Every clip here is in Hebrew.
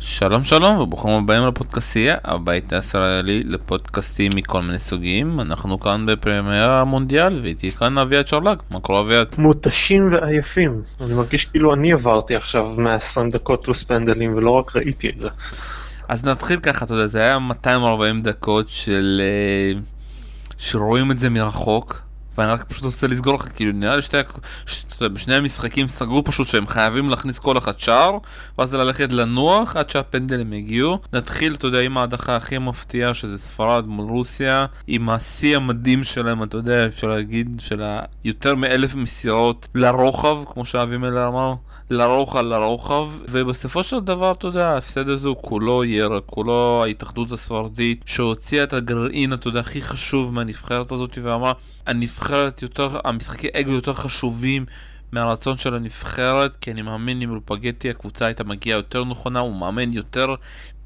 שלום שלום וברוכים הבאים לפודקאסייה, הבית הישראלי לפודקאסטים מכל מיני סוגים. אנחנו כאן בפרמייר המונדיאל ואיתי כאן אביעד שרלג, מה קורה אביעד? מותשים ועייפים, אני מרגיש כאילו אני עברתי עכשיו 120 דקות פלוס פנדלים ולא רק ראיתי את זה. אז נתחיל ככה, אתה יודע, זה היה 240 דקות של... אה, שרואים את זה מרחוק. ואני רק פשוט רוצה לסגור לך, כאילו נראה לי שתי, בשני המשחקים סגרו פשוט שהם חייבים להכניס כל אחד שער, ואז ללכת לנוח עד שהפנדלים יגיעו. נתחיל, אתה יודע, עם ההדחה הכי מפתיעה שזה ספרד מול רוסיה, עם השיא המדהים שלהם, אתה יודע, אפשר להגיד, של היותר מאלף מסירות לרוחב, כמו שאבי מלר אמר, לרוחב לרוחב, ובסופו של דבר, אתה יודע, ההפסד הזה הוא כולו ירק, כולו ההתאחדות הספרדית, שהוציאה את הגרעין, אתה יודע, הכי חשוב מהנבחרת הזאת, ואמרה, הנבחרת יותר, המשחקי אגו יותר חשובים מהרצון של הנבחרת, כי אני מאמין אם לופגטי הקבוצה הייתה מגיעה יותר נכונה, הוא מאמן יותר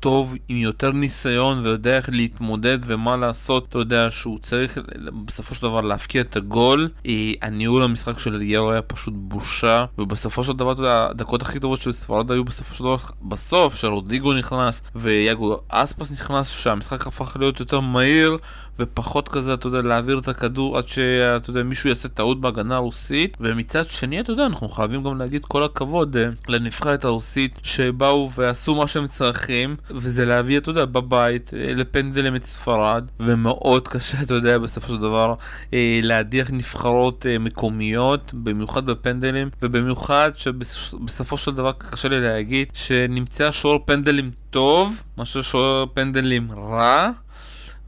טוב, עם יותר ניסיון ויודע איך להתמודד ומה לעשות, אתה יודע שהוא צריך בסופו של דבר להפקיע את הגול. אה, הניהול המשחק של יארו היה פשוט בושה, ובסופו של דבר, אתה יודע, הדקות הכי טובות של ספרד היו בסופו של דבר בסוף, שרודיגו נכנס ויאגו אספס נכנס, שהמשחק הפך להיות יותר מהיר ופחות כזה, אתה יודע, להעביר את הכדור עד שאתה יודע, מישהו יעשה טעות בהגנה הרוסית. ומצד שני, אתה יודע, אנחנו חייבים גם להגיד כל הכבוד אה, לנבחרת הרוסית שבאו ועשו מה שהם צריכים. וזה להביא, אתה יודע, בבית אה, לפנדלים את ספרד, ומאוד קשה, אתה יודע, בסופו של דבר, אה, להדיח נבחרות אה, מקומיות, במיוחד בפנדלים, ובמיוחד שבסופו של דבר קשה לי להגיד שנמצא שוער פנדלים טוב, מאשר שוער פנדלים רע.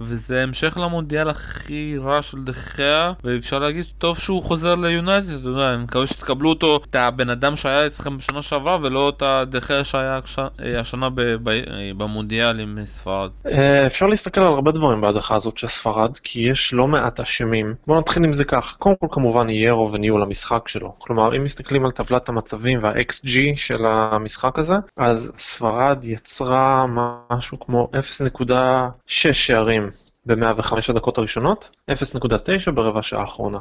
וזה המשך למונדיאל הכי רע של דחיה, ואפשר להגיד טוב שהוא חוזר ליונייטד, אתה יודע, אני מקווה שתקבלו אותו, את הבן אדם שהיה אצלכם בשנה שעברה, ולא את הדחיה שהיה אה, השנה במונדיאל עם ספרד. אה, אפשר להסתכל על הרבה דברים בהדחה הזאת של ספרד, כי יש לא מעט אשמים. בואו נתחיל עם זה כך, קודם כל כמובן ירו וניהול המשחק שלו. כלומר, אם מסתכלים על טבלת המצבים וה-XG של המשחק הזה, אז ספרד יצרה משהו כמו 0.6 שערים ב-105 הדקות הראשונות, 0.9 ברבע שעה האחרונה.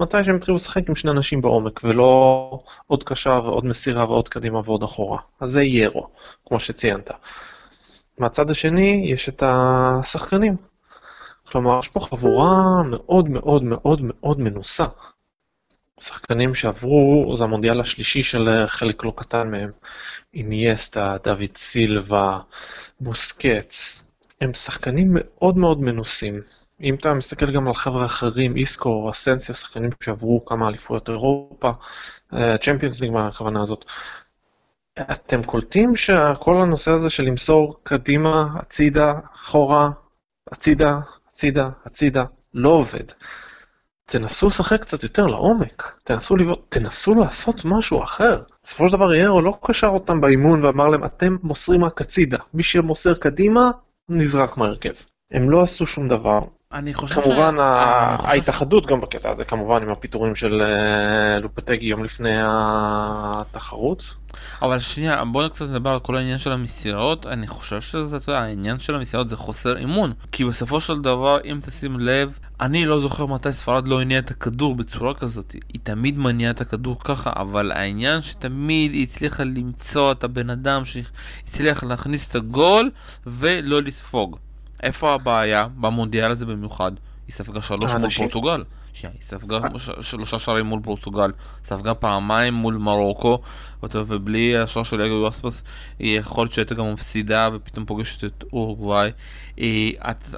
מתי שהם התחילו לשחק עם שני אנשים בעומק, ולא עוד קשר ועוד מסירה ועוד קדימה ועוד אחורה. אז זה ירו, כמו שציינת. מהצד השני יש את השחקנים. כלומר, יש פה חבורה מאוד מאוד מאוד מאוד מנוסה. שחקנים שעברו, זה המונדיאל השלישי של חלק לא קטן מהם. אינייסטה, דוד סילבה, בוסקץ, הם שחקנים מאוד מאוד מנוסים. אם אתה מסתכל גם על חבר'ה אחרים, איסקו, אסנסיה, שחקנים שעברו כמה אליפויות אירופה, צ'מפיונס ליג מהכוונה הזאת, אתם קולטים שכל הנושא הזה של למסור קדימה, הצידה, אחורה, הצידה, הצידה, הצידה, לא עובד. תנסו לשחק קצת יותר לעומק, תנסו לבעוט, תנסו לעשות משהו אחר. בסופו של דבר יארו לא קשר אותם באימון ואמר להם, אתם מוסרים רק הצידה, מי שמוסר קדימה, נזרק מהרכב. הם לא עשו שום דבר. אני חושב כמובן ש... ההתאחדות גם בקטע הזה, כמובן עם הפיטורים של אה, לופטגי יום לפני התחרות. אבל שנייה, בואו קצת נדבר על כל העניין של המסירות, אני חושב שזה, אתה יודע, העניין של המסירות זה חוסר אימון. כי בסופו של דבר, אם תשים לב, אני לא זוכר מתי ספרד לא הניעה את הכדור בצורה כזאת. היא תמיד מניעה את הכדור ככה, אבל העניין שתמיד היא הצליחה למצוא את הבן אדם שהצליח להכניס את הגול ולא לספוג. איפה הבעיה? במונדיאל הזה במיוחד. היא ספגה שלוש מול פורטוגל. שנייה, היא ספגה שלושה שערים מול פורטוגל. ספגה פעמיים מול מרוקו. ובלי השער של אגו אספס, היא יכול להיות שהייתה גם מפסידה ופתאום פוגשת את אורוגוואי.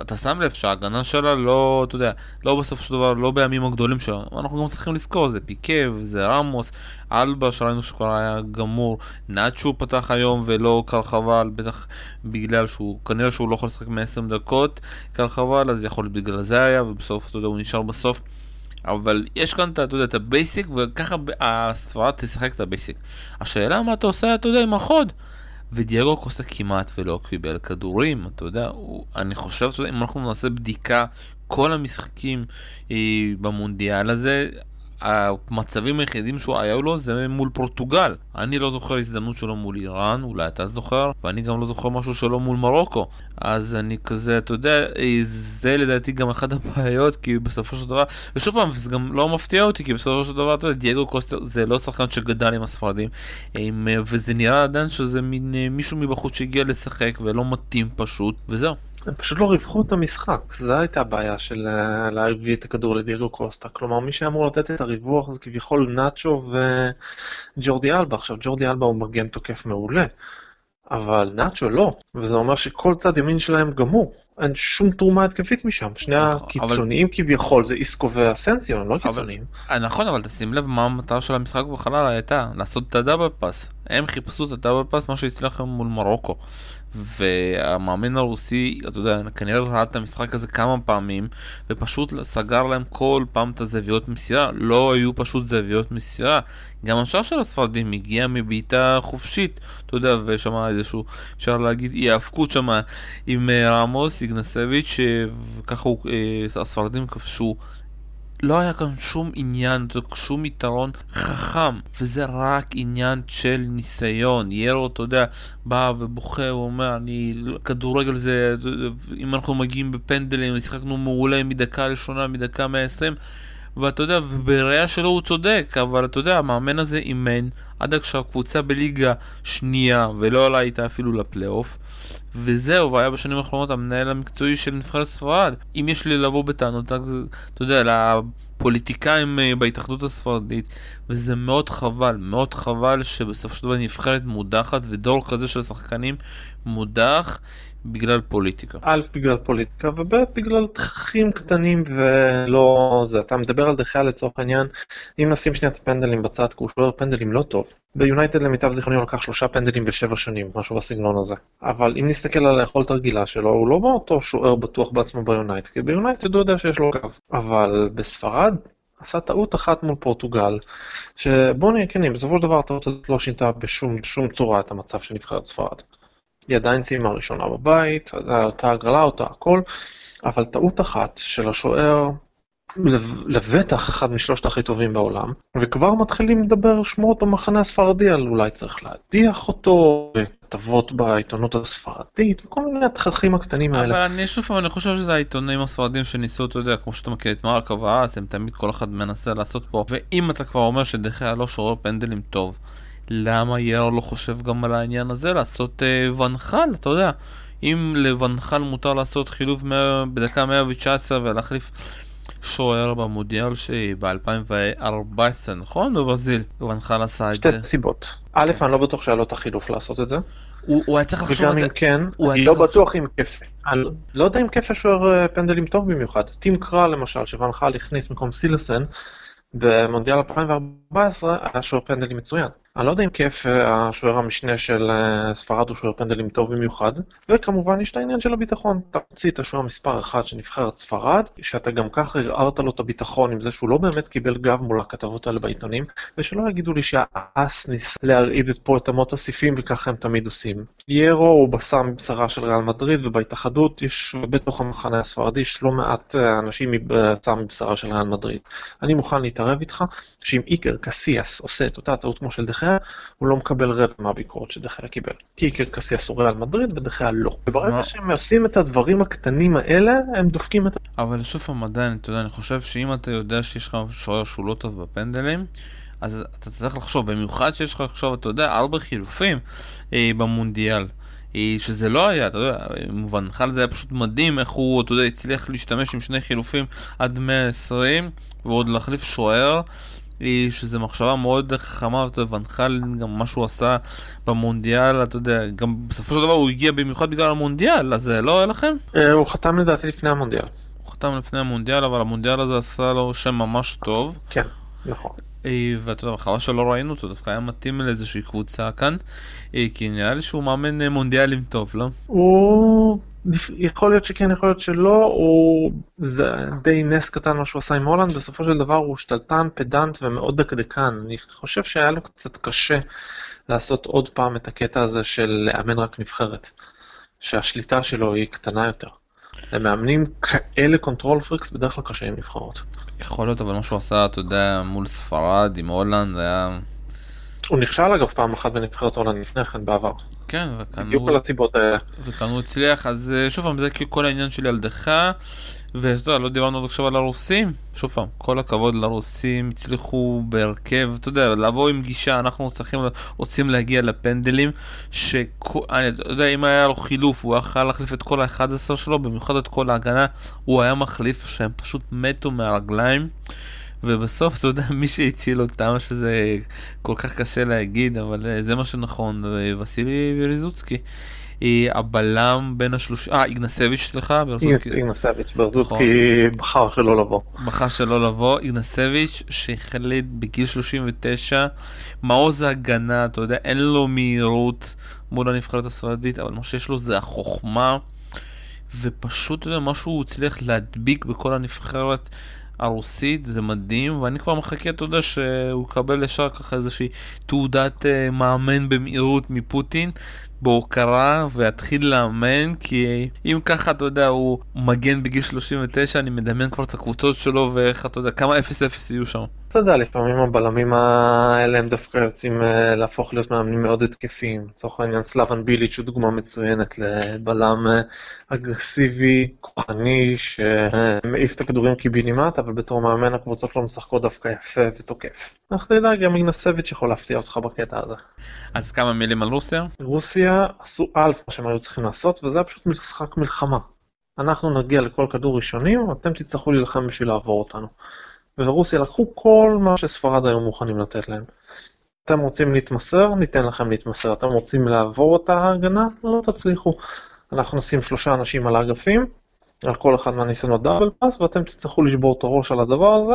אתה שם לב שההגנה שלה לא, אתה יודע, לא בסופו של דבר, לא בימים הגדולים שלה. אנחנו גם צריכים לזכור, זה פיקה וזה רמוס, אלבה שראינו שכבר היה גמור, נאצ'ו פתח היום ולא קל חבל, בטח בגלל שהוא, כנראה שהוא לא יכול לשחק מ-20 דקות, קל חבל, אז יכול להיות בגלל זה היה, ובסוף, אתה יודע, הוא נשאר בסוף. אבל יש כאן, אתה יודע, את ה basic, וככה הספרד תשחק את ה basic. השאלה מה אתה עושה, אתה יודע, עם החוד. ודייגו קוסטה כמעט ולא קיבל כדורים, אתה יודע, הוא, אני חושב שאם אנחנו נעשה בדיקה כל המשחקים אה, במונדיאל הזה, המצבים היחידים היה לו זה מול פורטוגל. אני לא זוכר הזדמנות שלו מול איראן, אולי אתה זוכר, ואני גם לא זוכר משהו שלו מול מרוקו. אז אני כזה, אתה יודע, זה לדעתי גם אחת הבעיות, כי בסופו של דבר, ושוב פעם, זה גם לא מפתיע אותי, כי בסופו של דבר, אתה יודע, דייגו קוסטר זה לא שחקן שגדל עם הספרדים, וזה נראה עדיין שזה מין מישהו מבחוץ שהגיע לשחק ולא מתאים פשוט, וזהו. הם פשוט לא ריווחו את המשחק, זו הייתה הבעיה של אה, להביא את הכדור לדייגו קוסטה. כלומר, מי שאמור לתת את הריווח זה כביכול נאצ'ו וג'ורדי אלבה. עכשיו, ג'ורדי אלבה הוא מגן תוקף מעולה, אבל נאצ'ו לא, וזה אומר שכל צד ימין שלהם גמור. אין שום תרומה התקפית משם, שני נכון, הקיצוניים אבל... כביכול זה איסקו ואסנסיו, הם לא קיצוניים. אה, נכון, אבל תשים לב מה המטרה של המשחק בחלל הייתה, לעשות את הדאבל פאס. הם חיפשו את הדאבל פאס, מה שהצליח להם מול מרוקו. והמאמן הרוסי, אתה יודע, כנראה ראה את המשחק הזה כמה פעמים, ופשוט סגר להם כל פעם את הזוויות מסירה. לא היו פשוט זוויות מסירה. גם השאר של הספרדים הגיע מבעיטה חופשית, אתה יודע, ושם איזשהו, אפשר להגיד, היאבקות שם עם אה, רמוס, איגנסביץ', וככה אה, הספרדים כבשו. לא היה כאן שום עניין, שום יתרון חכם, וזה רק עניין של ניסיון. ירו, אתה יודע, בא ובוכה, הוא אומר, אני, כדורגל זה, אם אנחנו מגיעים בפנדלים, שיחקנו מעולה מדקה ראשונה, מדקה 120, ואתה יודע, ובראייה שלו הוא צודק, אבל אתה יודע, המאמן הזה אימן עד עכשיו קבוצה בליגה שנייה, ולא עלה איתה אפילו לפלייאוף. וזהו, והיה בשנים האחרונות המנהל המקצועי של נבחרת ספרד. אם יש לי לבוא בטענות, אתה יודע, לפוליטיקאים אה, בהתאחדות הספרדית, וזה מאוד חבל, מאוד חבל שבסופו של דבר נבחרת מודחת ודור כזה של שחקנים מודח בגלל פוליטיקה. א', בגלל פוליטיקה, וב', בגלל תככים קטנים ולא זה. אתה מדבר על דחייה לצורך העניין, אם נשים שנייה את הפנדלים בצד, כי הוא שוער פנדלים לא טוב. ביונייטד למיטב זיכרוני הוא לקח שלושה פנדלים בשבע שנים, משהו בסגנון הזה. אבל אם נסתכל על היכולת הרגילה שלו, הוא לא באותו שוער בטוח בעצמו ביונייטד, כי ביונייטד הוא יודע שיש לו גב. אבל בספרד, עשה טעות אחת מול פורטוגל, שבוא נהיה כנים, בסופו של דבר הטעות הזאת לא שינתה בשום צורה את המצב של נבחרת ספרד. היא עדיין סיימה ראשונה בבית, אותה הגרלה, אותה הכל, אבל טעות אחת של השוער, לבטח אחד משלושת הכי טובים בעולם, וכבר מתחילים לדבר שמועות במחנה הספרדי על אולי צריך להדיח אותו, וכתבות בעיתונות הספרדית, וכל מיני התככים הקטנים האלה. אבל אני שוב פעם, אני חושב שזה העיתונאים הספרדים שניסו, אתה יודע, כמו שאתה מכיר את מרק אבאס, הם תמיד כל אחד מנסה לעשות פה, ואם אתה כבר אומר שדחיה לא שורר פנדלים טוב, למה יאיר לא חושב גם על העניין הזה לעשות אה, ונחל, אתה יודע, אם לוונחל מותר לעשות חילוף בדקה 119 ולהחליף שוער במודיאל שב-2014, נכון? בברזיל, ונחל עשה את זה. שתי סיבות. א', אני לא בטוח שהיה לו את החילוף לעשות את זה. הוא, הוא היה צריך לחשוב על זה. וגם אם כן, אני לא בטוח אם כיף. אני לא יודע אם כיף שוער אה, פנדלים טוב במיוחד. טים קרא למשל, שוואנחל הכניס במקום סילסן, במונדיאל 2014 היה שוער פנדלים מצוין. אני לא יודע אם כיף אה, השוער המשנה של אה, ספרד הוא שוער פנדלים טוב במיוחד, וכמובן יש את העניין של הביטחון. אתה מוציא את השוער מספר אחת של נבחרת ספרד, שאתה גם ככה ערערת לו את הביטחון עם זה שהוא לא באמת קיבל גב מול הכתבות האלה בעיתונים, ושלא יגידו לי שהאס ניסה להרעיד פה את אמות הסיפים וככה הם תמיד עושים. ירו הוא בשר מבשרה של ריאל מדריד, ובהתאחדות יש בתוך המחנה הספרדי יש לא מעט אה, אנשים מבשר מבשרה של ריאל מדריד. אני מוכן להתערב איתך שאם איקר קסיאס עושה את אותה טעות כמו של דחיה, הוא לא מקבל רבע מהביקורת שדחיה קיבל. כי איקר קסיאס הוא ריאל מדריד ודחיה לא. וברגע שהם עושים את הדברים הקטנים האלה, הם דופקים את... אבל שוב פעם עדיין, אתה יודע, אני חושב שאם אתה יודע שיש לך שוער שהוא לא טוב בפנדלים, אז אתה צריך לחשוב, במיוחד שיש לך עכשיו, אתה יודע, ארבע חילופים אה, במונדיאל. אה, שזה לא היה, אתה יודע, במובן בכלל זה היה פשוט מדהים איך הוא, אתה יודע, הצליח להשתמש עם שני חילופים עד 120 ועוד להחליף שוער שזה מחשבה מאוד חכמה, ואתה יודע, ונחל גם מה שהוא עשה במונדיאל, אתה יודע, גם בסופו של דבר הוא הגיע במיוחד בגלל המונדיאל, אז זה לא היה לכם? אה, הוא חתם לדעתי לפני המונדיאל. הוא חתם לפני המונדיאל, אבל המונדיאל הזה עשה לו שם ממש טוב. כן, נכון. אה, ואתה יודע, חבל שלא ראינו אותו, דווקא היה מתאים לאיזושהי קבוצה כאן, אה, כי נראה לי שהוא מאמן מונדיאלים טוב, לא? הוא... יכול להיות שכן, יכול להיות שלא, הוא, זה די נס קטן מה שהוא עשה עם הולנד, בסופו של דבר הוא שתלטן, פדנט ומאוד דקדקן. אני חושב שהיה לו קצת קשה לעשות עוד פעם את הקטע הזה של לאמן רק נבחרת, שהשליטה שלו היא קטנה יותר. הם מאמנים כאלה control freaks, בדרך כלל קשה עם נבחרות. יכול להיות, אבל מה שהוא עשה, אתה יודע, מול ספרד, עם הולנד, זה היה... הוא נכשל אגב פעם אחת בנבחרת הולנד לפני כן בעבר. כן, בדיוק על הסיבות האלה. וכאן הוא הצליח, אז אה, שוב פעם, זה כל העניין של ילדך, ואתה יודע, לא דיברנו עד עכשיו על הרוסים, שוב פעם, כל הכבוד לרוסים, הצליחו בהרכב, אתה יודע, לבוא עם גישה, אנחנו צריכים, רוצים להגיע לפנדלים, שאני יודע, אם היה לו חילוף, הוא יכול להחליף את כל ה-11 שלו, במיוחד את כל ההגנה, הוא היה מחליף, שהם פשוט מתו מהרגליים. ובסוף, אתה יודע, מי שהציל אותם, שזה כל כך קשה להגיד, אבל אה, זה מה שנכון, וסילי וריזוצקי. אה, הבלם בין השלושה, אה, איגנסביץ', סליחה, ברזוצקי. איגנסביץ', ברזוצקי נכון. בחר שלא לבוא. בחר שלא לבוא, איגנסביץ', שהחליט בגיל 39, מעוז ההגנה, אתה יודע, אין לו מהירות מול הנבחרת הספרדית, אבל מה שיש לו זה החוכמה, ופשוט, אתה יודע, מה שהוא הצליח להדביק בכל הנבחרת. הרוסית, זה מדהים, ואני כבר מחכה, אתה יודע, שהוא יקבל ישר ככה איזושהי תעודת uh, מאמן במהירות מפוטין, בהוקרה, ויתחיל לאמן, כי אם ככה, אתה יודע, הוא מגן בגיל 39, אני מדמיין כבר את הקבוצות שלו, ואיך, אתה יודע, כמה 0-0 יהיו שם. אתה יודע, לפעמים הבלמים האלה הם דווקא יוצאים אה, להפוך להיות מאמנים מאוד התקפיים. לצורך העניין סלאבן ביליץ' הוא דוגמה מצוינת לבלם אה, אגרסיבי, כוחני, שמעיף את הכדורים קיבינימט, אבל בתור מאמן הקבוצות שלו משחקות דווקא יפה ותוקף. אנחנו נדע, גם איגנסביץ' יכול להפתיע אותך בקטע הזה. אז כמה מילים על רוסיה? רוסיה עשו אלף מה שהם היו צריכים לעשות, וזה היה פשוט משחק מלחמה. אנחנו נגיע לכל כדור ראשוני, אתם תצטרכו להילחם בשביל לעבור אותנו. ורוסיה לקחו כל מה שספרד היו מוכנים לתת להם. אתם רוצים להתמסר? ניתן לכם להתמסר. אתם רוצים לעבור את ההגנה? לא תצליחו. אנחנו נשים שלושה אנשים על האגפים, על כל אחד מהניסיונות דאבל פאס, ואתם תצטרכו לשבור את הראש על הדבר הזה.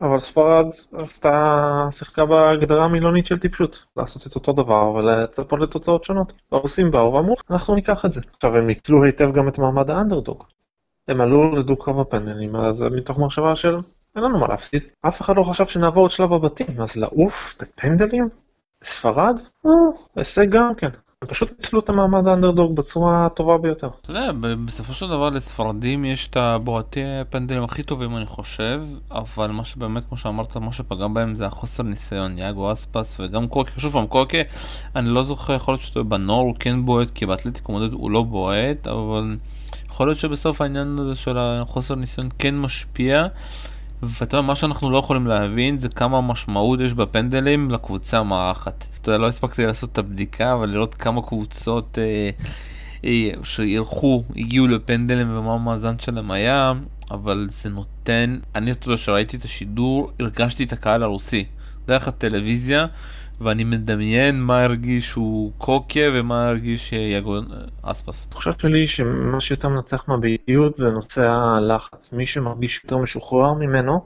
אבל ספרד עשתה, שיחקה בהגדרה המילונית של טיפשות, לעשות את אותו דבר ולצפות לתוצאות שונות. והרוסים באו ואמרו, אנחנו ניקח את זה. עכשיו הם ניצלו היטב גם את מעמד האנדרדוג. הם עלו לדו-קרב הפנדלים, אז מתוך מחשבה של אין לנו מה להפסיד. אף אחד לא חשב שנעבור את שלב הבתים, אז לעוף בפנדלים? ספרד? או, אה, הישג גם כן. הם פשוט ניצלו את המעמד האנדרדוג בצורה הטובה ביותר. אתה יודע, בסופו של דבר לספרדים יש את הבועטי הפנדלים הכי טובים אני חושב, אבל מה שבאמת, כמו שאמרת, מה שפגע בהם זה החוסר ניסיון, יאגו אספס וגם קוקי, שוב פעם, קוקי, אני לא זוכר, יכול להיות שאתה בנור הוא כן בועט, כי באתלטיקו מודד הוא לא בועט, אבל יכול להיות שבסוף העניין הזה של החוסר ניסיון כן משפיע. ואתה יודע, מה שאנחנו לא יכולים להבין זה כמה משמעות יש בפנדלים לקבוצה המארחת. אתה יודע, לא הספקתי לעשות את הבדיקה, אבל לראות כמה קבוצות אה, אה, שילכו, הגיעו לפנדלים ומה המאזן שלהם היה, אבל זה נותן, אני, אתה יודע, כשראיתי את השידור, הרגשתי את הקהל הרוסי. דרך הטלוויזיה, ואני מדמיין מה הרגישו קוקה ומה הרגיש יגון אספס. התחושה שלי שמה שיותר מנצח מהביתיות זה נושא הלחץ. מי שמרגיש יותר משוחרר ממנו,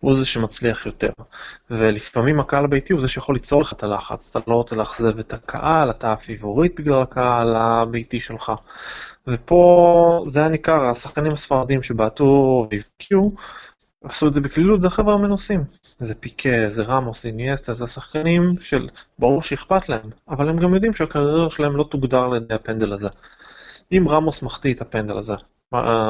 הוא זה שמצליח יותר. ולפעמים הקהל הביתי הוא זה שיכול ליצור לך את הלחץ. אתה לא רוצה לאכזב את הקהל, אתה הפיבוריט בגלל הקהל הביתי שלך. ופה זה היה ניכר, השחקנים הספרדים שבעטו והבקיעו, עשו את זה בקלילות, זה החבר'ה המנוסים. זה פיקה, זה רמוס, איניאסטה, זה השחקנים של ברור שאכפת להם, אבל הם גם יודעים שהקריירה שלהם לא תוגדר על ידי הפנדל הזה. אם רמוס מחטיא את הפנדל הזה,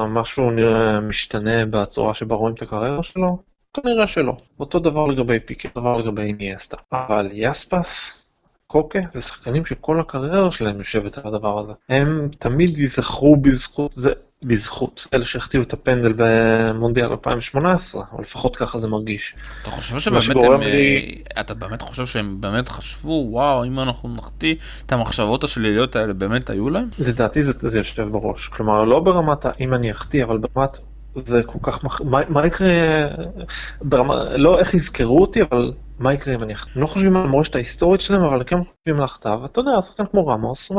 משהו נראה משתנה בצורה שבה רואים את הקריירה שלו? כנראה שלא. אותו דבר לגבי פיקה, דבר לגבי איניאסטה. אבל יספס, קוקה, זה שחקנים שכל הקריירה שלהם יושבת על הדבר הזה. הם תמיד ייזכרו בזכות זה. בזכות אלה שהחטיאו את הפנדל במונדיאל 2018, או לפחות ככה זה מרגיש. אתה חושב שבאמת הם, לי... אתה באמת חושב שהם באמת חשבו, וואו, אם אנחנו נחטיא, את המחשבות השליליות האלה באמת היו להם? לדעתי זה, זה יושב בראש. כלומר, לא ברמת האם אני אחטיא, אבל ברמת זה כל כך, מח... מה, מה יקרה, ברמה, לא איך יזכרו אותי, אבל מה יקרה אם אני? לא חושבים על המורשת ההיסטורית שלהם, אבל כן חושבים על הכתב. אתה יודע, שחקן כמו רמוס,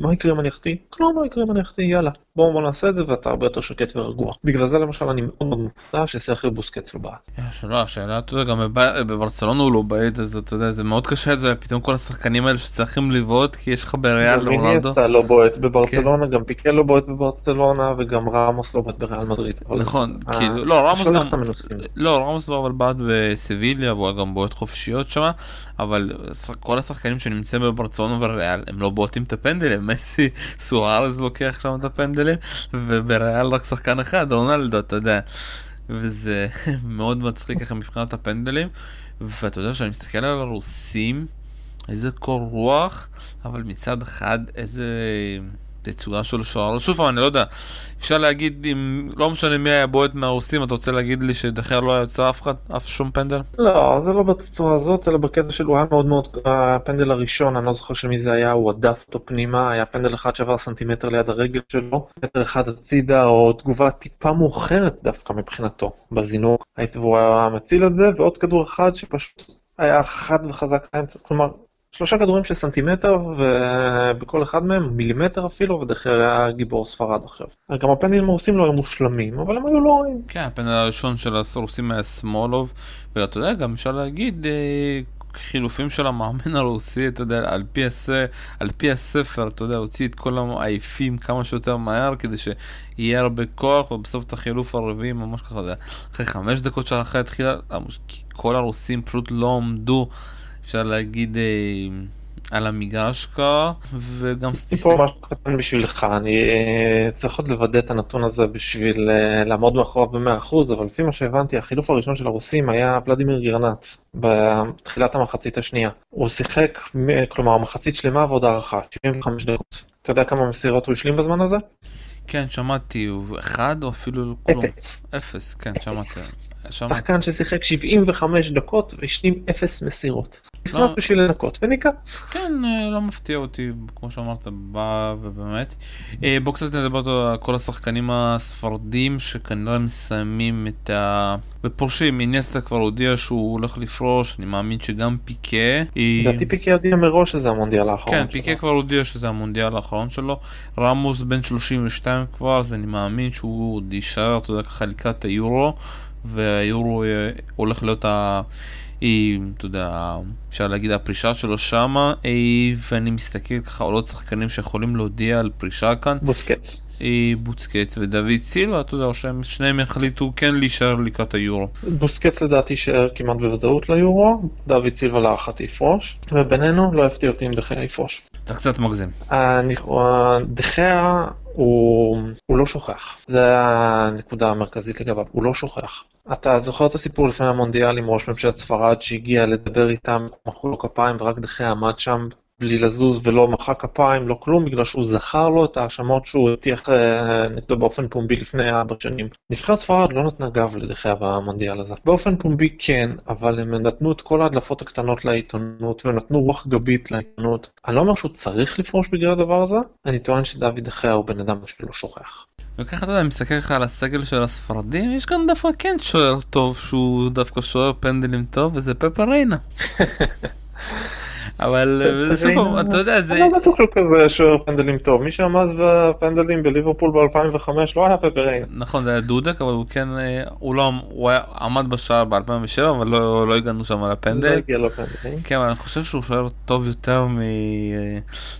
מה יקרה אם אני אחטיא? כלום לא יקרה אם אני אחטיא, יאללה. בואו בוא נעשה את זה ואתה הרבה יותר שקט ורגוע. בגלל זה למשל אני מאוד מאוד מופתע שסרחי בוסקץ לא בעט. שלא, השאלה, אתה יודע, גם בברצלונה הוא לא בעט, אז אתה יודע, זה מאוד קשה, זה פתאום כל השחקנים האלה שצריכים לבעוט, כי יש לך בריאל רונלדו. גם לא בועט בברצלונה, כן. גם פיקל לא בועט בברצלונה, וגם רמוס לא בועט בריאל מדריד. נכון, כאילו, לא, רמוס גם, לא, רמוס אבל בעט בסביליה, והוא גם בועט חופשיות שם, אבל כל השחקנים שנמצאים בברצלונה וריאל, הם לא בועטים את הפנדלים, מסי, סוארז לוקח שם את הפנדלים. פנדלים, ובריאל רק שחקן אחד, רונלדו, אתה יודע. וזה מאוד מצחיק ככה מבחינת הפנדלים, ואתה יודע שאני מסתכל על הרוסים, איזה קור רוח, אבל מצד אחד איזה... תצוגה של שוער. שוב פעם, אני לא יודע, אפשר להגיד, אם לא משנה מי היה בועט מהרוסים, אתה רוצה להגיד לי שדחיה לא היה יוצא אף אחד, אף שום פנדל? לא, זה לא בצורה הזאת, אלא בקטע שלו היה מאוד מאוד, הפנדל הראשון, אני לא זוכר של מי זה היה, הוא הדף אותו פנימה, היה פנדל אחד שעבר סנטימטר ליד הרגל שלו, מטר אחד הצידה, או תגובה טיפה מאוחרת דווקא מבחינתו, בזינוק, והוא היה מציל את זה, ועוד כדור אחד שפשוט היה חד וחזק כלומר, שלושה כדורים של סנטימטר, ובכל אחד מהם מילימטר אפילו, ודחי היה גיבור ספרד עכשיו. גם הפנדלים הרוסים לא היו מושלמים, אבל הם היו לא רואים. כן, הפנדל הראשון של הרוסים היה סמולוב, ואתה יודע, גם אפשר להגיד, אה, חילופים של המאמן הרוסי, אתה יודע, על פי, הס... על פי הספר, אתה יודע, הוציא את כל העייפים כמה שיותר מהר, כדי שיהיה הרבה כוח, ובסוף את החילוף הרביעי ממש ככה, אחרי חמש דקות שאחרי התחילה, כל הרוסים פשוט לא עמדו. אפשר להגיד אה, על המגרש כבר, וגם סטטיסטיקה. פה משהו קטן בשבילך, אני אה, צריך עוד לוודא את הנתון הזה בשביל אה, לעמוד מאחוריו ב-100%, אבל לפי מה שהבנתי, החילוף הראשון של הרוסים היה ולדימיר גרנט, בתחילת המחצית השנייה. הוא שיחק, כלומר, מחצית שלמה ועוד הערכה, 75 דקות. אתה יודע כמה מסירות הוא השלים בזמן הזה? כן, שמעתי, הוא אחד או אפילו כלום. אפס. אפס, כן, שמעתי. שחקן ששיחק 75 דקות והשלים אפס מסירות. נכנס לא. בשביל לנקות וניקה. כן, אה, לא מפתיע אותי, כמו שאמרת, בא ובאמת. אה, בואו קצת נדבר על כל השחקנים הספרדים שכנראה מסיימים את ה... ופורשים, אינסטה כבר הודיע שהוא הולך לפרוש, אני מאמין שגם פיקה. אה, לדעתי פיקה הודיע מראש שזה המונדיאל האחרון שלו. כן, פיקה כבר הודיע שזה המונדיאל האחרון שלו. רמוס בן 32 כבר, אז אני מאמין שהוא עוד יישאר, אתה יודע, ככה לקראת היורו. והיורו אה, הולך להיות ה... אתה יודע, אפשר להגיד הפרישה שלו שמה, אה, ואני מסתכל ככה על עוד שחקנים שיכולים להודיע על פרישה כאן. בוסקץ. אה, בוסקץ ודוד סילבה, אתה יודע, או שהם שניהם יחליטו כן להישאר לקראת היורו. בוסקץ לדעתי יישאר כמעט בוודאות ליורו, דוד סילבה להערכתי יפרוש, ובינינו לא יפתיע אותי אם דחיה יפרוש. אתה קצת מגזים. דחיה הוא, הוא לא שוכח, זה הנקודה המרכזית לגביו, הוא לא שוכח. אתה זוכר את הסיפור לפני המונדיאל עם ראש ממשלת ספרד שהגיע לדבר איתם, מחאו לו כפיים ורק דחיה עמד שם בלי לזוז ולא מחא כפיים, לא כלום, בגלל שהוא זכר לו את ההאשמות שהוא הטיח אה, נגדו באופן פומבי לפני ארבע שנים. נבחרת ספרד לא נתנה גב לדחיה במונדיאל הזה. באופן פומבי כן, אבל הם נתנו את כל ההדלפות הקטנות לעיתונות, והם נתנו רוח גבית לעיתונות. אני לא אומר שהוא צריך לפרוש בגלל הדבר הזה, אני טוען שדוד דחיה הוא בן אדם שלא שוכח. וככה אתה יודע, אני מסתכל לך על הסגל של הספרדים, יש כאן דווקא כן שוער טוב שהוא דווקא שוער פנדלים טוב, וזה פפר ריינה. אבל בסוף אה, אתה יודע זה... אני לא בטוח שהוא כזה שוער פנדלים טוב, מי שעמד בפנדלים בליברפול ב-2005 לא היה פפריין. נכון זה היה דודק אבל הוא כן, אה, הוא לא, הוא עמד בשער ב-2007 אבל לא, לא הגענו שם לפנדל. לא הגיע לפנדלים. כן אבל אני חושב שהוא שוער טוב יותר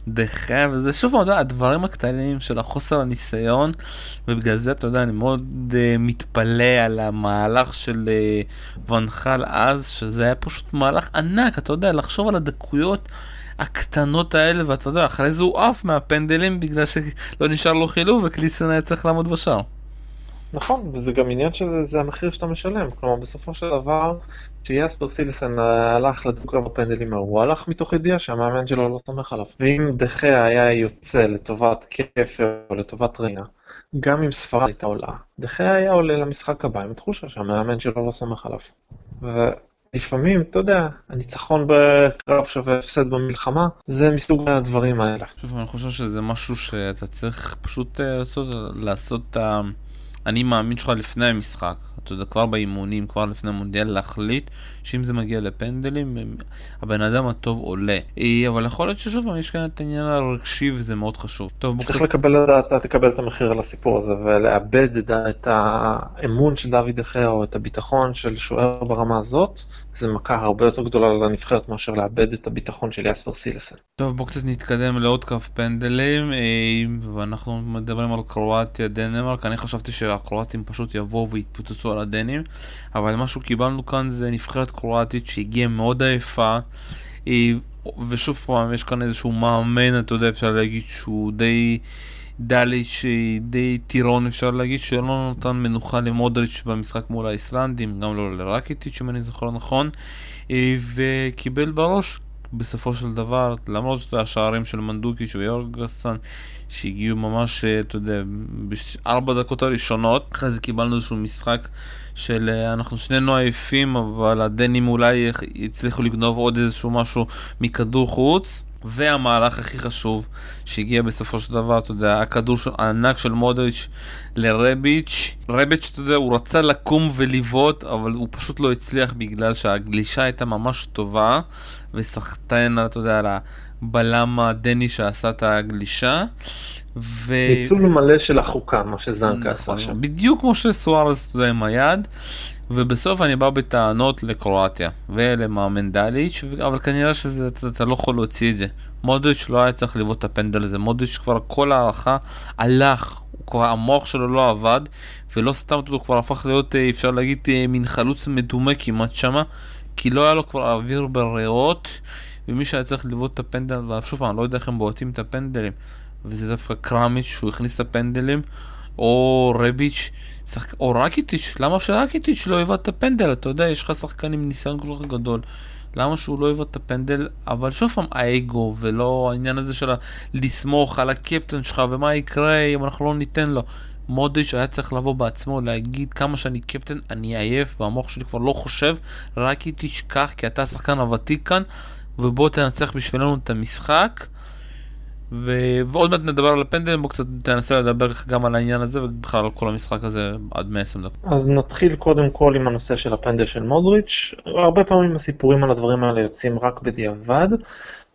מדחה וזה שוב אתה יודע, הדברים הקטנים של החוסר הניסיון ובגלל זה אתה יודע אני מאוד אה, מתפלא על המהלך של ונחל אז שזה היה פשוט מהלך ענק אתה יודע לחשוב על הדקויות. הטעויות הקטנות האלה, ואתה יודע, אחרי זה הוא עף מהפנדלים בגלל שלא נשאר לו חילוב וקליסן היה צריך לעמוד בשער. נכון, וזה גם עניין של זה המחיר שאתה משלם. כלומר, בסופו של דבר, כשיאספר סילסן הלך לדוקר בפנדלים האלה, הוא הלך מתוך ידיעה שהמאמן שלו לא תומך עליו. ואם דחה היה יוצא לטובת כפר או לטובת רינה, גם אם ספרד הייתה עולה, דחה היה עולה למשחק הבא עם תחושה שהמאמן שלו לא סומך עליו. לפעמים, אתה יודע, הניצחון בקרב שווה הפסד במלחמה, זה מסוג הדברים האלה. שוב, אני חושב שזה משהו שאתה צריך פשוט אה, לעשות, לעשות את ה... אני מאמין שלך לפני המשחק. אתה יודע, כבר באימונים, כבר לפני המונדיאל, להחליט שאם זה מגיע לפנדלים, הבן אדם הטוב עולה. אה, אבל יכול להיות ששוב יש כאן את העניין הרגשי וזה מאוד חשוב. טוב, צריך לקבל לדעת, תקבל את המחיר על הסיפור הזה ולאבד את האמון של דוד אחר או את הביטחון של שוער ברמה הזאת, זה מכה הרבה יותר גדולה לנבחרת מאשר לאבד את הביטחון של יאספר סילסן. טוב, בואו קצת נתקדם לעוד קרב פנדלים, אה, ואנחנו מדברים על קרואטיה, דנמרק, אני חשבתי שהקרואטים פשוט יבואו ויתפוצצו על הדנים, אבל מה שקיבלנו כאן זה נבחרת קרואטית שהגיעה מאוד עייפה. ושוב פעם, יש כאן איזשהו מאמן, אתה יודע, אפשר להגיד שהוא די... דליץ' די טירון אפשר להגיד, שלא נתן מנוחה למודריץ' במשחק מול האיסלנדים, גם לא לרקיטיץ' אם אני זוכר נכון, אה, וקיבל בראש בסופו של דבר, למרות השערים של מנדוקיץ' ויורגסון שהגיעו ממש, אה, אתה יודע, בארבע דקות הראשונות, אחרי זה קיבלנו איזשהו משחק של אה, אנחנו שנינו עייפים, אבל הדנים אולי הצליחו לגנוב עוד איזשהו משהו מכדור חוץ. והמהלך הכי חשוב שהגיע בסופו של דבר, אתה יודע, הכדור הענק של מודריץ' לרביץ', רביץ', אתה יודע, הוא רצה לקום ולבעוט, אבל הוא פשוט לא הצליח בגלל שהגלישה הייתה ממש טובה, וסחטיין, אתה יודע, על הבלם הדני שעשה את הגלישה. ו... ניצול מלא של החוקה, מה שזנקה עשה נכון, שם. בדיוק כמו שסוארס, אתה יודע, עם היד. ובסוף אני בא בטענות לקרואטיה ולמאמן דליץ', אבל כנראה שזה, אתה, אתה לא יכול להוציא את זה. מודריץ' לא היה צריך לבעוט את הפנדל הזה, מודריץ' כבר כל הערכה הלך, כבר, המוח שלו לא עבד, ולא סתם אותו כבר הפך להיות, אה, אפשר להגיד, אה, מין חלוץ מדומה כמעט שמה, כי לא היה לו כבר אוויר בריאות, ומי שהיה צריך לבעוט את הפנדל, ושוב פעם, לא יודע איך הם בועטים את הפנדלים, וזה דווקא קרמיץ' שהוא הכניס את הפנדלים, או רביץ'. שחק... או רקיטיץ', למה שרקיטיץ' לא יבעט את הפנדל? אתה יודע, יש לך שחקן עם ניסיון כל כך גדול. למה שהוא לא יבעט את הפנדל? אבל שוב פעם, האגו, ולא העניין הזה של לסמוך על הקפטן שלך, ומה יקרה אם אנחנו לא ניתן לו. מודיש היה צריך לבוא בעצמו, להגיד כמה שאני קפטן, אני עייף, והמוח שלי כבר לא חושב, רק היא תשכח, כי אתה השחקן הוותיק כאן, ובוא תנצח בשבילנו את המשחק. ו... ועוד מעט נדבר על הפנדלים, בוא קצת תנסה לדבר גם על העניין הזה ובכלל על כל המשחק הזה עד 120 דקות. אז נתחיל קודם כל עם הנושא של הפנדל של מודריץ'. הרבה פעמים הסיפורים על הדברים האלה יוצאים רק בדיעבד,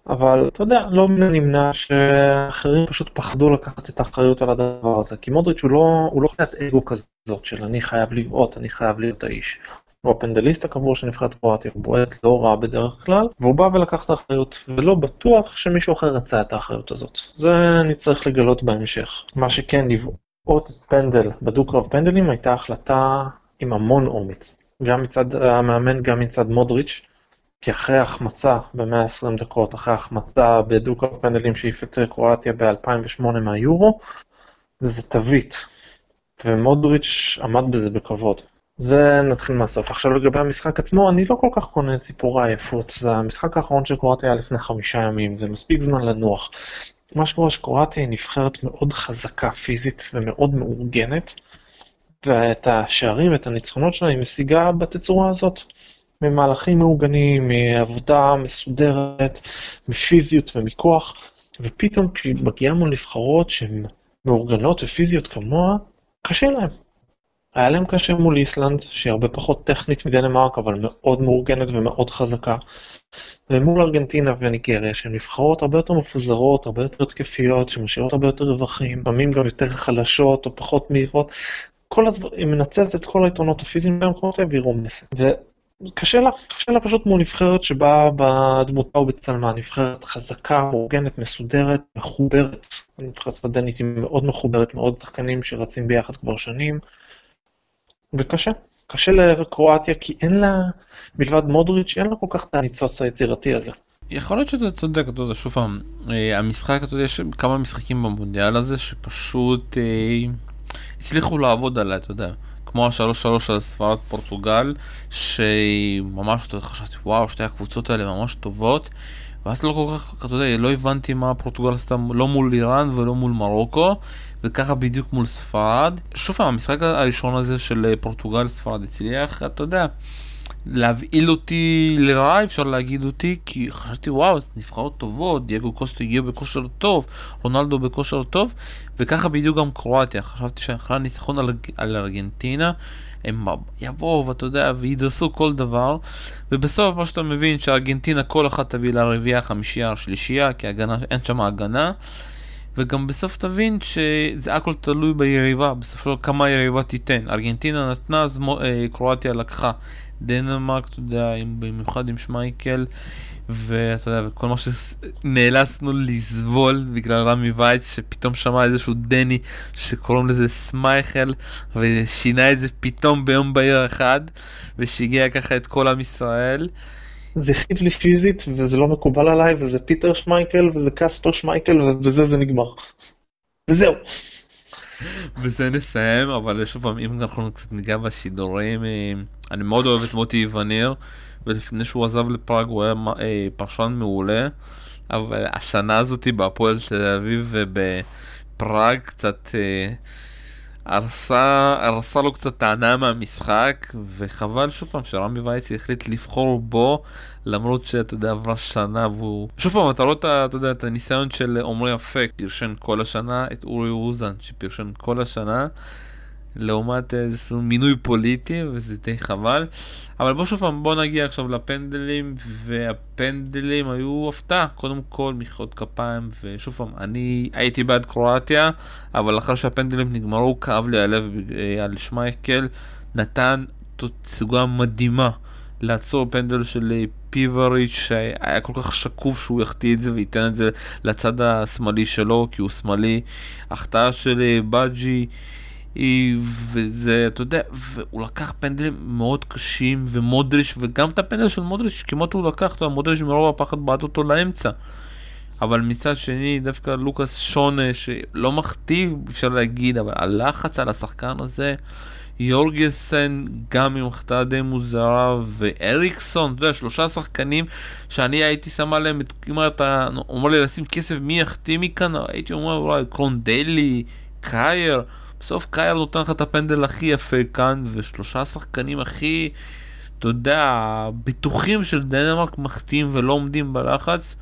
אבל אתה יודע, לא מן הנמנע שאחרים פשוט פחדו לקחת את האחריות על הדבר הזה, כי מודריץ' הוא לא, הוא לא חיית אגו כזאת של אני חייב לבעוט, אני חייב להיות האיש. הוא הפנדליסט הקבוע של נבחרת קרואטיה, הוא בועט לא רע בדרך כלל, והוא בא ולקח את האחריות, ולא בטוח שמישהו אחר רצה את האחריות הזאת. זה צריך לגלות בהמשך. מה שכן, לבעוט פנדל בדו-קרב פנדלים הייתה החלטה עם המון אומץ. גם מצד המאמן, גם מצד מודריץ', כי אחרי החמצה ב-120 דקות, אחרי החמצה בדו-קרב פנדלים שהעיף את קרואטיה ב-2008 מהיורו, זה תווית. ומודריץ' עמד בזה בכבוד. זה נתחיל מהסוף. עכשיו לגבי המשחק עצמו, אני לא כל כך קונה את סיפור העייפות, זה המשחק האחרון של קרואטיה היה לפני חמישה ימים, זה מספיק זמן לנוח. מה שקורה שקרואטיה היא נבחרת מאוד חזקה פיזית ומאוד מאורגנת, ואת השערים ואת הניצחונות שלה היא משיגה בתצורה הזאת. ממהלכים מאורגנים, מעבודה מסודרת, מפיזיות ומכוח, ופתאום כשהיא מגיעה מול נבחרות שהן מאורגנות ופיזיות כמוה, קשה להם. היה להם קשה מול איסלנד, שהיא הרבה פחות טכנית מדנמרק, אבל מאוד מאורגנת ומאוד חזקה. ומול ארגנטינה וניגריה, שהן נבחרות הרבה יותר מפוזרות, הרבה יותר התקפיות, שמשאירות הרבה יותר רווחים, לפעמים גם יותר חלשות או פחות מהירות. כל הדברים, היא מנצלת את כל היתרונות הפיזיים במקומות האלה והיא רומסת. וקשה לה, קשה לה פשוט מול נבחרת שבאה בדמותה ובצלמה, נבחרת חזקה, מאורגנת, מסודרת, מחוברת. הנבחרת הדנית היא מאוד מחוברת, מאוד שחקנים שרצים ביחד כבר שנים. וקשה. קשה לקרואטיה כי אין לה, מלבד מודריץ', אין לה כל כך את הניצוץ היצירתי הזה. יכול להיות שאתה צודק, אתה יודע, שוב פעם, אה, המשחק, אתה יודע, יש כמה משחקים במונדיאל הזה שפשוט אה, הצליחו לעבוד עליה, אתה יודע. כמו השלוש שלוש על ספרד פורטוגל, שממש, אתה יודע, חשבתי, וואו, שתי הקבוצות האלה ממש טובות. ואז לא כל כך, אתה יודע, לא הבנתי מה פורטוגל עשתה לא מול איראן ולא מול מרוקו, וככה בדיוק מול ספרד. שוב פעם, המשחק הראשון הזה של אה, פורטוגל ספרד הצליח, אתה יודע, להבהיל אותי לרעה, אפשר להגיד אותי, כי חשבתי, וואו, נבחרות טובות, דייגו קוסטו הגיע בכושר טוב, רונלדו בכושר טוב, וככה בדיוק גם קרואטיה. חשבתי שאחרי הניצחון על, על ארגנטינה, הם יבואו, ואתה יודע, וידרסו כל דבר, ובסוף מה שאתה מבין, שארגנטינה כל אחת תביא לרביעייה, חמישייה, שלישייה, כי הגנה, אין שם הגנה. וגם בסוף תבין שזה הכל תלוי ביריבה, בסופו של כמה היריבה תיתן. ארגנטינה נתנה, אז אה, קרואטיה לקחה. דנמרק, אתה יודע, במיוחד עם שמייקל, ואתה יודע, וכל מה שנאלצנו לסבול בגלל רמי וייץ, שפתאום שמע איזשהו דני שקוראים לזה סמייכל, ושינה את זה פתאום ביום בהיר אחד, ושיגע ככה את כל עם ישראל. זה הכאיב לי פיזית וזה לא מקובל עליי וזה פיטר שמייקל וזה קספר שמייקל ובזה זה נגמר. וזהו. בזה נסיים, אבל שוב פעם, אם אנחנו קצת ניגע בשידורים, אה, אני מאוד אוהב את מוטי וניר, ולפני שהוא עזב לפראג הוא היה אה, פרשן מעולה, אבל השנה הזאתי בהפועל תל אביב ובפראג קצת אה, הרסה, הרסה לו קצת את ההנאה מהמשחק, וחבל שוב פעם שרמי וייצי החליט לבחור בו, למרות שאתה יודע, עברה שנה והוא... שוב פעם, אתה רואה, יודע, את הניסיון של עמרי אפק, פרשן כל השנה, את אורי אוזן, שפרשן כל השנה. לעומת איזשהו מינוי פוליטי, וזה די חבל. אבל בוא שוב פעם, בוא נגיע עכשיו לפנדלים, והפנדלים היו הפתעה. קודם כל, מחיאות כפיים, ושוב פעם, אני הייתי בעד קרואטיה, אבל אחרי שהפנדלים נגמרו, כאב לי הלב אה, על שמייקל. נתן תצוגה מדהימה לעצור פנדל של אה, פיבריץ' שהיה כל כך שקוף שהוא יחטיא את זה וייתן את זה לצד השמאלי שלו, כי הוא שמאלי. החטאה של אה, בג'י. וזה, אתה יודע, והוא לקח פנדלים מאוד קשים, ומודריש, וגם את הפנדל של מודריש, כמעט הוא לקח, יודע, מודריש מרוב הפחד בעט אותו לאמצע. אבל מצד שני, דווקא לוקאס שונה, שלא מחטיא, אפשר להגיד, אבל הלחץ על השחקן הזה, יורגסן גם עם החטאה די מוזרה, ואריקסון, אתה יודע, שלושה שחקנים שאני הייתי שם עליהם, אם אתה אומר לי לשים כסף, מי יחטיא מכאן? הייתי אומר אולי קרונדלי, קרייר. בסוף קאייר נותן לך את הפנדל הכי יפה כאן, ושלושה שחקנים הכי, אתה יודע, בטוחים של דנמרק מחטיאים ולא עומדים בלחץ.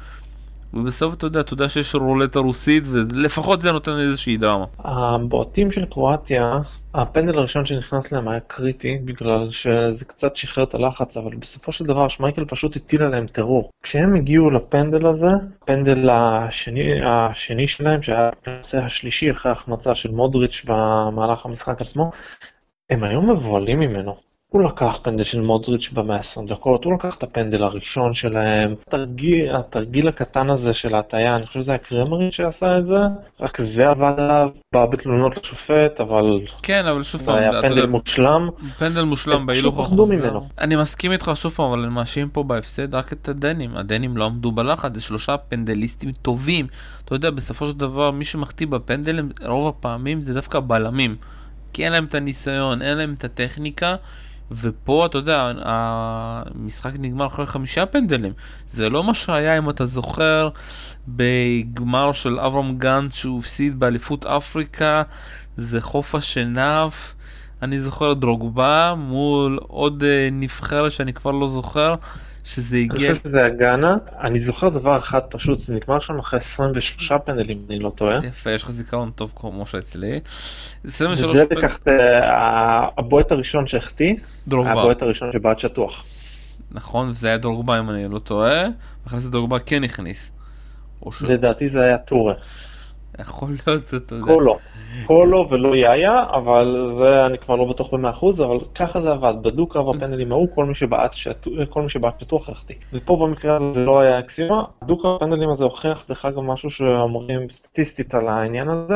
ובסוף אתה יודע, אתה יודע שיש רולטה רוסית, ולפחות זה נותן איזושהי דרמה. הבועטים של קרואטיה, הפנדל הראשון שנכנס להם היה קריטי, בגלל שזה קצת שחרר את הלחץ, אבל בסופו של דבר שמייקל פשוט הטיל עליהם טרור. כשהם הגיעו לפנדל הזה, הפנדל השני, השני שלהם, שהיה הנושא השלישי אחרי החמצה של מודריץ' במהלך המשחק עצמו, הם היו מבוהלים ממנו. הוא לקח פנדל של מודריץ' ב-120 דקות, הוא לקח את הפנדל הראשון שלהם. התרגיל, התרגיל הקטן הזה של ההטייה, אני חושב שזה היה קרמרית שעשה את זה, רק זה עבד עליו, בא בתלונות לשופט, אבל... כן, אבל שוב פעם, היה פנדל מושלם. פנדל מושלם בהילוך החוזר. אני מסכים איתך שוב פעם, אבל אני מאשים פה בהפסד רק את הדנים. הדנים לא עמדו בלחץ, זה שלושה פנדליסטים טובים. אתה יודע, בסופו של דבר, מי שמחטיא בפנדלים, רוב הפעמים זה דווקא בלמים. כי אין להם את הניסיון, אין להם את הטכניקה. ופה אתה יודע, המשחק נגמר אחרי חמישה פנדלים. זה לא מה שהיה, אם אתה זוכר, בגמר של אברהם גנץ שהוא הפסיד באליפות אפריקה, זה חוף השנהב. אני זוכר דרוגבה מול עוד אה, נבחרת שאני כבר לא זוכר. שזה הגיע... אני חושב שזה הגאנה. אני זוכר דבר אחד פשוט, זה נגמר שם אחרי 23 פנדלים, אני לא טועה. יפה, יש לך זיכרון טוב כמו שאצלי. 23 וזה לקחת, אה, הבועט הראשון שהחטיא. הבועט הראשון שבעט שטוח. נכון, וזה היה דרוגבה אם אני לא טועה, ואחרי זה דרוגבה כן הכניס. לדעתי זה היה טורה. יכול להיות, אתה יודע. קולו. קולו ולא יאיה, אבל זה אני כבר לא בטוח במאה אחוז, אבל ככה זה עבד. בדו-קרב הפנדלים ההוא, כל מי שבעט שטוח החטיא. ופה במקרה הזה זה לא היה אקסיומה. דו-קרב הפנדלים הזה הוכיח דרך אגב משהו שאומרים סטטיסטית על העניין הזה.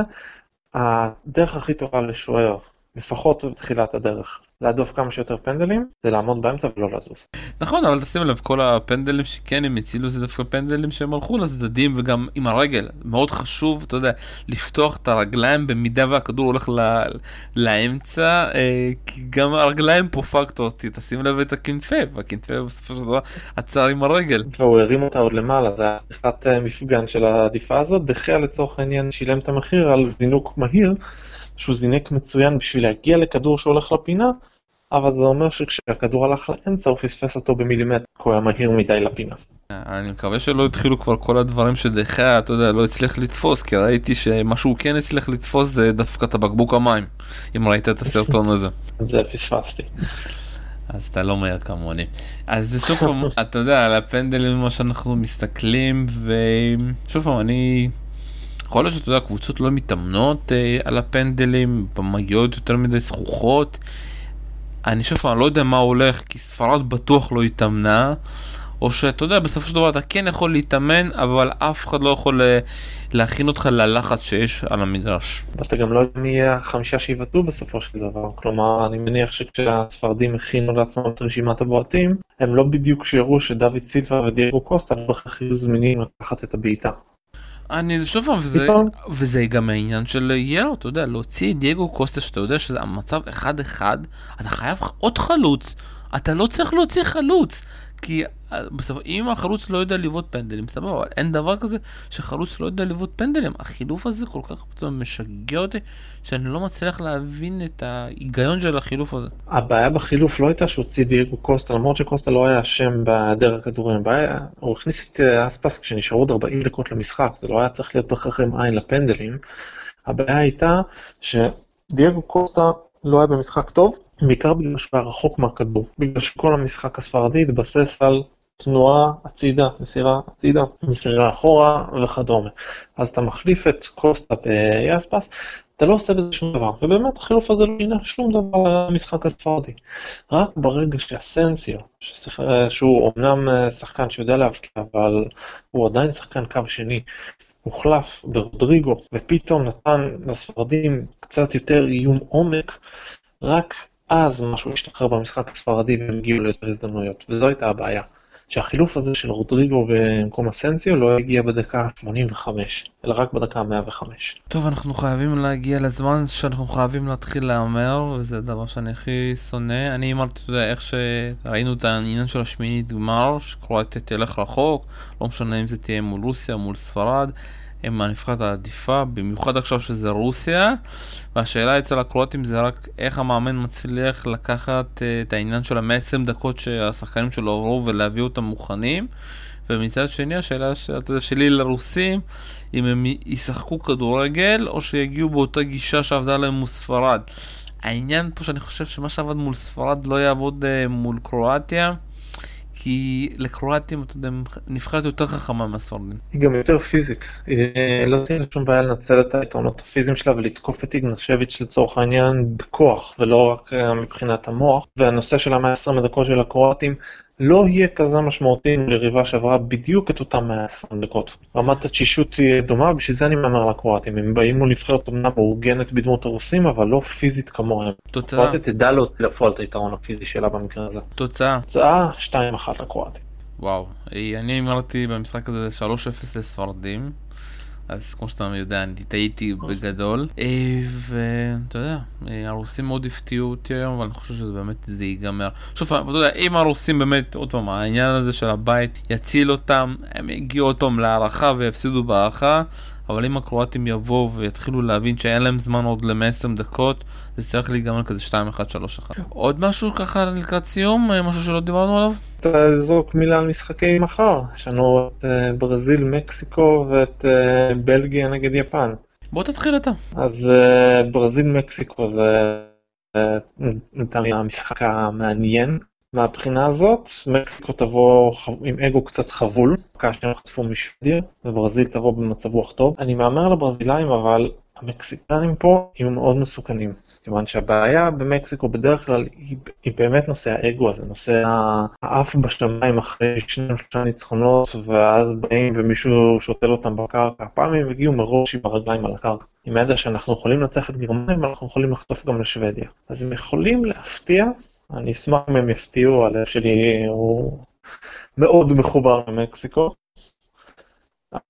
הדרך הכי טובה לשוער, לפחות בתחילת הדרך, להדוף כמה שיותר פנדלים, זה לעמוד באמצע ולא לזוז. נכון, אבל תשים לב, כל הפנדלים שכן הם הצילו זה דווקא פנדלים שהם הלכו לצדדים וגם עם הרגל. מאוד חשוב, אתה יודע, לפתוח את הרגליים במידה והכדור הולך ל... לאמצע, אה, כי גם הרגליים פה פקטור, תשים לב את הכנפה, והכנפה בסופו של דבר עצר עם הרגל. והוא הרים אותה עוד למעלה, זה היה פתיחת אה, מפגן של העדיפה הזאת, דחיה לצורך העניין שילם את המחיר על זינוק מהיר. שהוא זינק מצוין בשביל להגיע לכדור שהולך לפינה, אבל זה אומר שכשהכדור הלך לאמצע הוא פספס אותו במילימטר, כי הוא היה מהיר מדי לפינה. אני מקווה שלא התחילו כבר כל הדברים שדחיה, אתה יודע, לא הצליח לתפוס, כי ראיתי שמה שהוא כן הצליח לתפוס זה דווקא את הבקבוק המים, אם ראית את הסרטון הזה. זה פספסתי. אז אתה לא מהר כמוני. אז שוב פעם, אתה יודע, על הפנדלים מה שאנחנו מסתכלים, ושוב פעם, אני יכול להיות שאתה יודע, קבוצות לא מתאמנות אה, על הפנדלים, במגיעות יותר מדי זכוכות. אני שוב פעם לא יודע מה הולך, כי ספרד בטוח לא התאמנה. או שאתה יודע, בסופו של דבר אתה כן יכול להתאמן, אבל אף אחד לא יכול אה, להכין אותך ללחץ שיש על המגרש. ואתה גם לא יודע מי יהיה החמישה שיבעטו בסופו של דבר. כלומר, אני מניח שכשהספרדים הכינו לעצמם את רשימת הבועטים, הם לא בדיוק שיראו שדוד סילבה ודייגו קוסטה לא יהיו זמינים לקחת את הבעיטה. אני, שוב פעם, וזה, וזה גם העניין של יאללה, אתה יודע, להוציא את דייגו קוסטה, שאתה יודע שזה המצב אחד-אחד, אתה חייב עוד חלוץ. אתה לא צריך להוציא חלוץ. כי בסוף, אם החלוץ לא יודע לבעוט פנדלים, סבבה, אבל אין דבר כזה שחלוץ לא יודע לבעוט פנדלים. החילוף הזה כל כך פתאום משגע אותי, שאני לא מצליח להבין את ההיגיון של החילוף הזה. הבעיה בחילוף לא הייתה שהוציא דייגו קוסטה, למרות שקוסטה לא היה אשם בהיעדר הכדורים, הבעיה, הוא הכניס את אה, אספס כשנשארו עוד 40 דקות למשחק, זה לא היה צריך להיות בהכרח עם עין לפנדלים. הבעיה הייתה שדייגו קוסטה לא היה במשחק טוב, בעיקר בגלל שהוא היה רחוק מהכדור, בגלל שכל המשחק הספרדי התבסס על תנועה הצידה, מסירה הצידה, מסירה אחורה וכדומה. אז אתה מחליף את קוסטה ביאספס, אתה לא עושה בזה שום דבר, ובאמת החילוף הזה לא שינה שום דבר למשחק הספרדי. רק ברגע שאסנסיו, ששיח... שהוא אומנם אה, שחקן שיודע להבקיע, אבל הוא עדיין שחקן קו שני, הוחלף ברודריגו, ופתאום נתן לספרדים קצת יותר איום עומק, רק אז משהו השתחרר במשחק הספרדי והם הגיעו ליותר הזדמנויות, וזו הייתה הבעיה. שהחילוף הזה של רודריגו במקום אסנסיו לא הגיע בדקה 85, אלא רק בדקה 105. טוב, אנחנו חייבים להגיע לזמן שאנחנו חייבים להתחיל להמר, וזה הדבר שאני הכי שונא. אני אמרתי, אתה יודע, איך שראינו את העניין של השמינית גמר, שקרואטיה תלך רחוק, לא משנה אם זה תהיה מול רוסיה, מול ספרד, הם הנבחרת העדיפה, במיוחד עכשיו שזה רוסיה, והשאלה אצל הקרואטים זה רק איך המאמן מצליח לקחת אה, את העניין של ה-120 דקות שהשחקנים שלו עברו ולהביא אותם מוכנים. ומצד שני השאלה ש- שלי לרוסים, אם הם ישחקו כדורגל או שיגיעו באותה גישה שעבדה להם מול ספרד. העניין פה שאני חושב שמה שעבד מול ספרד לא יעבוד אה, מול קרואטיה, כי לקרואטים, אתה יודע, נבחרת יותר חכמה מהספרדים. היא גם יותר פיזית, היא לא תהיה לה שום בעיה לנצל את היתרונות הפיזיים שלה ולתקוף את איגנשביץ' לצורך העניין בכוח ולא רק אה, מבחינת המוח והנושא של ה-120 הדקות של הקרואטים לא יהיה כזה משמעותי מול יריבה שעברה בדיוק את אותם 120 דקות. רמת התשישות תהיה דומה, בשביל זה אני מהמר לקרואטים, הם באים מול נבחרת אומנם מאורגנת בדמות הרוסים אבל לא פיזית כמוהם. תוצאה, קרואטיה תדע להוציא לפועל את היתרון הפיזי שלה במקרה הזה. תוצאה. תוצאה 2-1 לקרואטים. וואו, אה, אני אמרתי במשחק הזה 3-0 לספרדים, אז כמו שאתה יודע, אני טעיתי בגדול, אה, ואתה יודע, אה, הרוסים מאוד הפתיעו אותי היום, אבל אני חושב שזה באמת, זה ייגמר. שוב פעם, אתה יודע, אם הרוסים באמת, עוד פעם, העניין הזה של הבית יציל אותם, הם יגיעו עוד פעם להערכה ויפסידו בהערכה. אבל אם הקרואטים יבואו ויתחילו להבין שאין להם זמן עוד ל-120 דקות, זה צריך להיגמר כזה 2-1-3-1. עוד משהו ככה לקראת סיום? אה, משהו שלא דיברנו עליו? רוצה לזרוק מילה על משחקי מחר, יש לנו את אה, ברזיל, מקסיקו ואת אה, בלגיה נגד יפן. בוא תתחיל אתה. אז ברזיל, מקסיקו זה אה, לטעמי המשחק המעניין מהבחינה הזאת. מקסיקו תבוא עם אגו קצת חבול, כאשר הם חטפו משוודיה, וברזיל תבוא במצב רוח טוב. אני מהמר לברזילאים אבל המקסיקנים פה יהיו מאוד מסוכנים, כיוון שהבעיה במקסיקו בדרך כלל היא, היא באמת נושא האגו הזה, נושא ה- העף בשמיים אחרי שניים שלושה ניצחונות, ואז באים ומישהו שותל אותם בקרקע. הפעם הם הגיעו מראש עם הרגליים על הקרקע. עם הידע שאנחנו יכולים לנצח את גרמניה, אנחנו יכולים לחטוף גם לשוודיה. אז הם יכולים להפתיע, אני אשמח אם הם יפתיעו, הלב שלי הוא מאוד מחובר למקסיקו.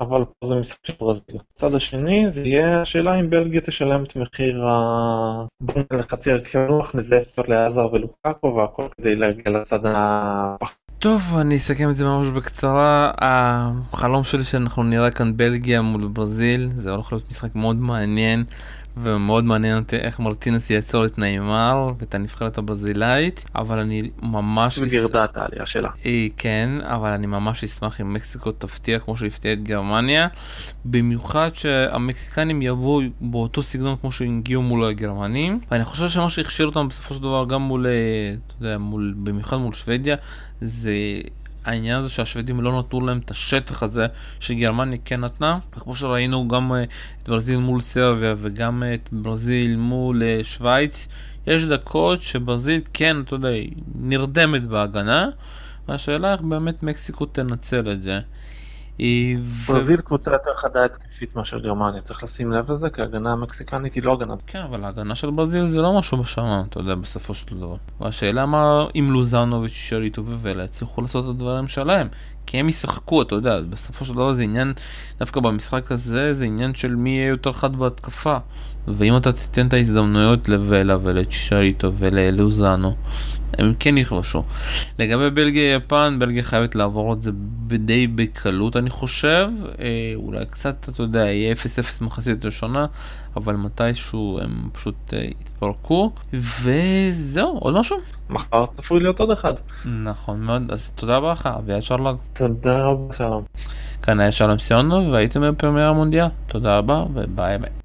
אבל פה זה משחק של ברזיל. הצד השני זה יהיה השאלה אם בלגיה תשלם את מחיר ה... בוא נלך לחצי הרכב נוח, נזהה קצת לעזר ולוקאקו והכל כדי להגיע לצד הפח. טוב, אני אסכם את זה ממש בקצרה. החלום שלי שאנחנו נראה כאן בלגיה מול ברזיל, זה הולך להיות משחק מאוד מעניין, ומאוד מעניין אותי איך מרטינס יעצור את נעימר ואת הנבחרת הברזילאית, אבל אני ממש... וגירדה העלייה שלה. אה, כן, אבל אני ממש אשמח אם מקסיקו תפתיע כמו שהפתיעה את גרמניה, במיוחד שהמקסיקנים יבואו באותו סגנון כמו שהם הגיעו מול הגרמנים, ואני חושב שמה שהכשיר אותם בסופו של דבר גם מול, אה, אתה יודע, מול, במיוחד מול שוודיה, זה העניין הזה שהשוודים לא נתנו להם את השטח הזה שגרמניה כן נתנה, וכמו שראינו גם אה, את ברזיל מול סרביה וגם אה, את ברזיל מול אה, שווייץ, יש דקות שברזיל כן, אתה יודע, נרדמת בהגנה, והשאלה איך באמת מקסיקו תנצל את זה. ו- ברזיל קבוצה יותר חדה התקפית מאשר גרמניה, צריך לשים לב לזה, כי ההגנה המקסיקנית היא לא הגנה. כן, אבל ההגנה של ברזיל זה לא משהו בשמיים, אתה יודע, בסופו של דבר. והשאלה מה אם לוזנוביץ', שריטו ווולה יצליחו לעשות את הדברים שלהם. כי הם ישחקו, אתה יודע, בסופו של דבר זה עניין, דווקא במשחק הזה, זה עניין של מי יהיה יותר חד בהתקפה. ואם אתה תיתן את ההזדמנויות לוולה ולצ'ייטו וללוזאנו, הם כן יכבשו. לגבי בלגיה-יפן, בלגיה חייבת לעבור את זה די בקלות אני חושב, אה, אולי קצת, אתה יודע, יהיה 0-0 מחצית ראשונה, אבל מתישהו הם פשוט אה, יתפרקו, וזהו, עוד משהו? מחר צפוי להיות עוד אחד. נכון מאוד, אז תודה רבה לך, אביעד שרלג. תודה רבה, שלום. כאן היה שלום סיונו, והייתם בפרמייר המונדיאל. תודה רבה, וביי ביי.